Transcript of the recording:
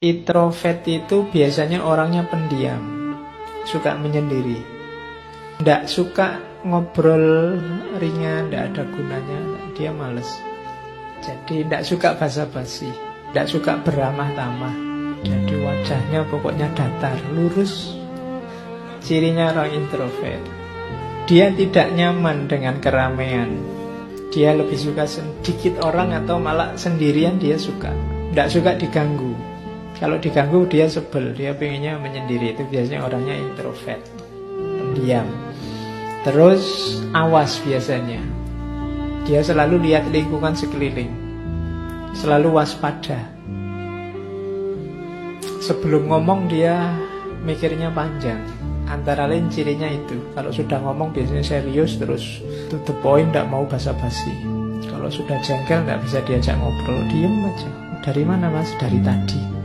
Introvert itu biasanya orangnya pendiam, suka menyendiri. Tidak suka ngobrol ringan, tidak ada gunanya, dia males. Jadi tidak suka basa-basi, tidak suka beramah tamah. Jadi wajahnya pokoknya datar, lurus. Cirinya orang introvert. Dia tidak nyaman dengan keramaian. Dia lebih suka sedikit orang atau malah sendirian dia suka. Tidak suka diganggu. Kalau diganggu dia sebel, dia pengennya menyendiri. Itu biasanya orangnya introvert, pendiam. Terus awas biasanya. Dia selalu lihat lingkungan sekeliling. Selalu waspada. Sebelum ngomong dia mikirnya panjang. Antara lain cirinya itu. Kalau sudah ngomong biasanya serius terus to the point, tidak mau basa-basi. Kalau sudah jengkel tidak bisa diajak ngobrol, diem aja. Dari mana mas? Dari tadi.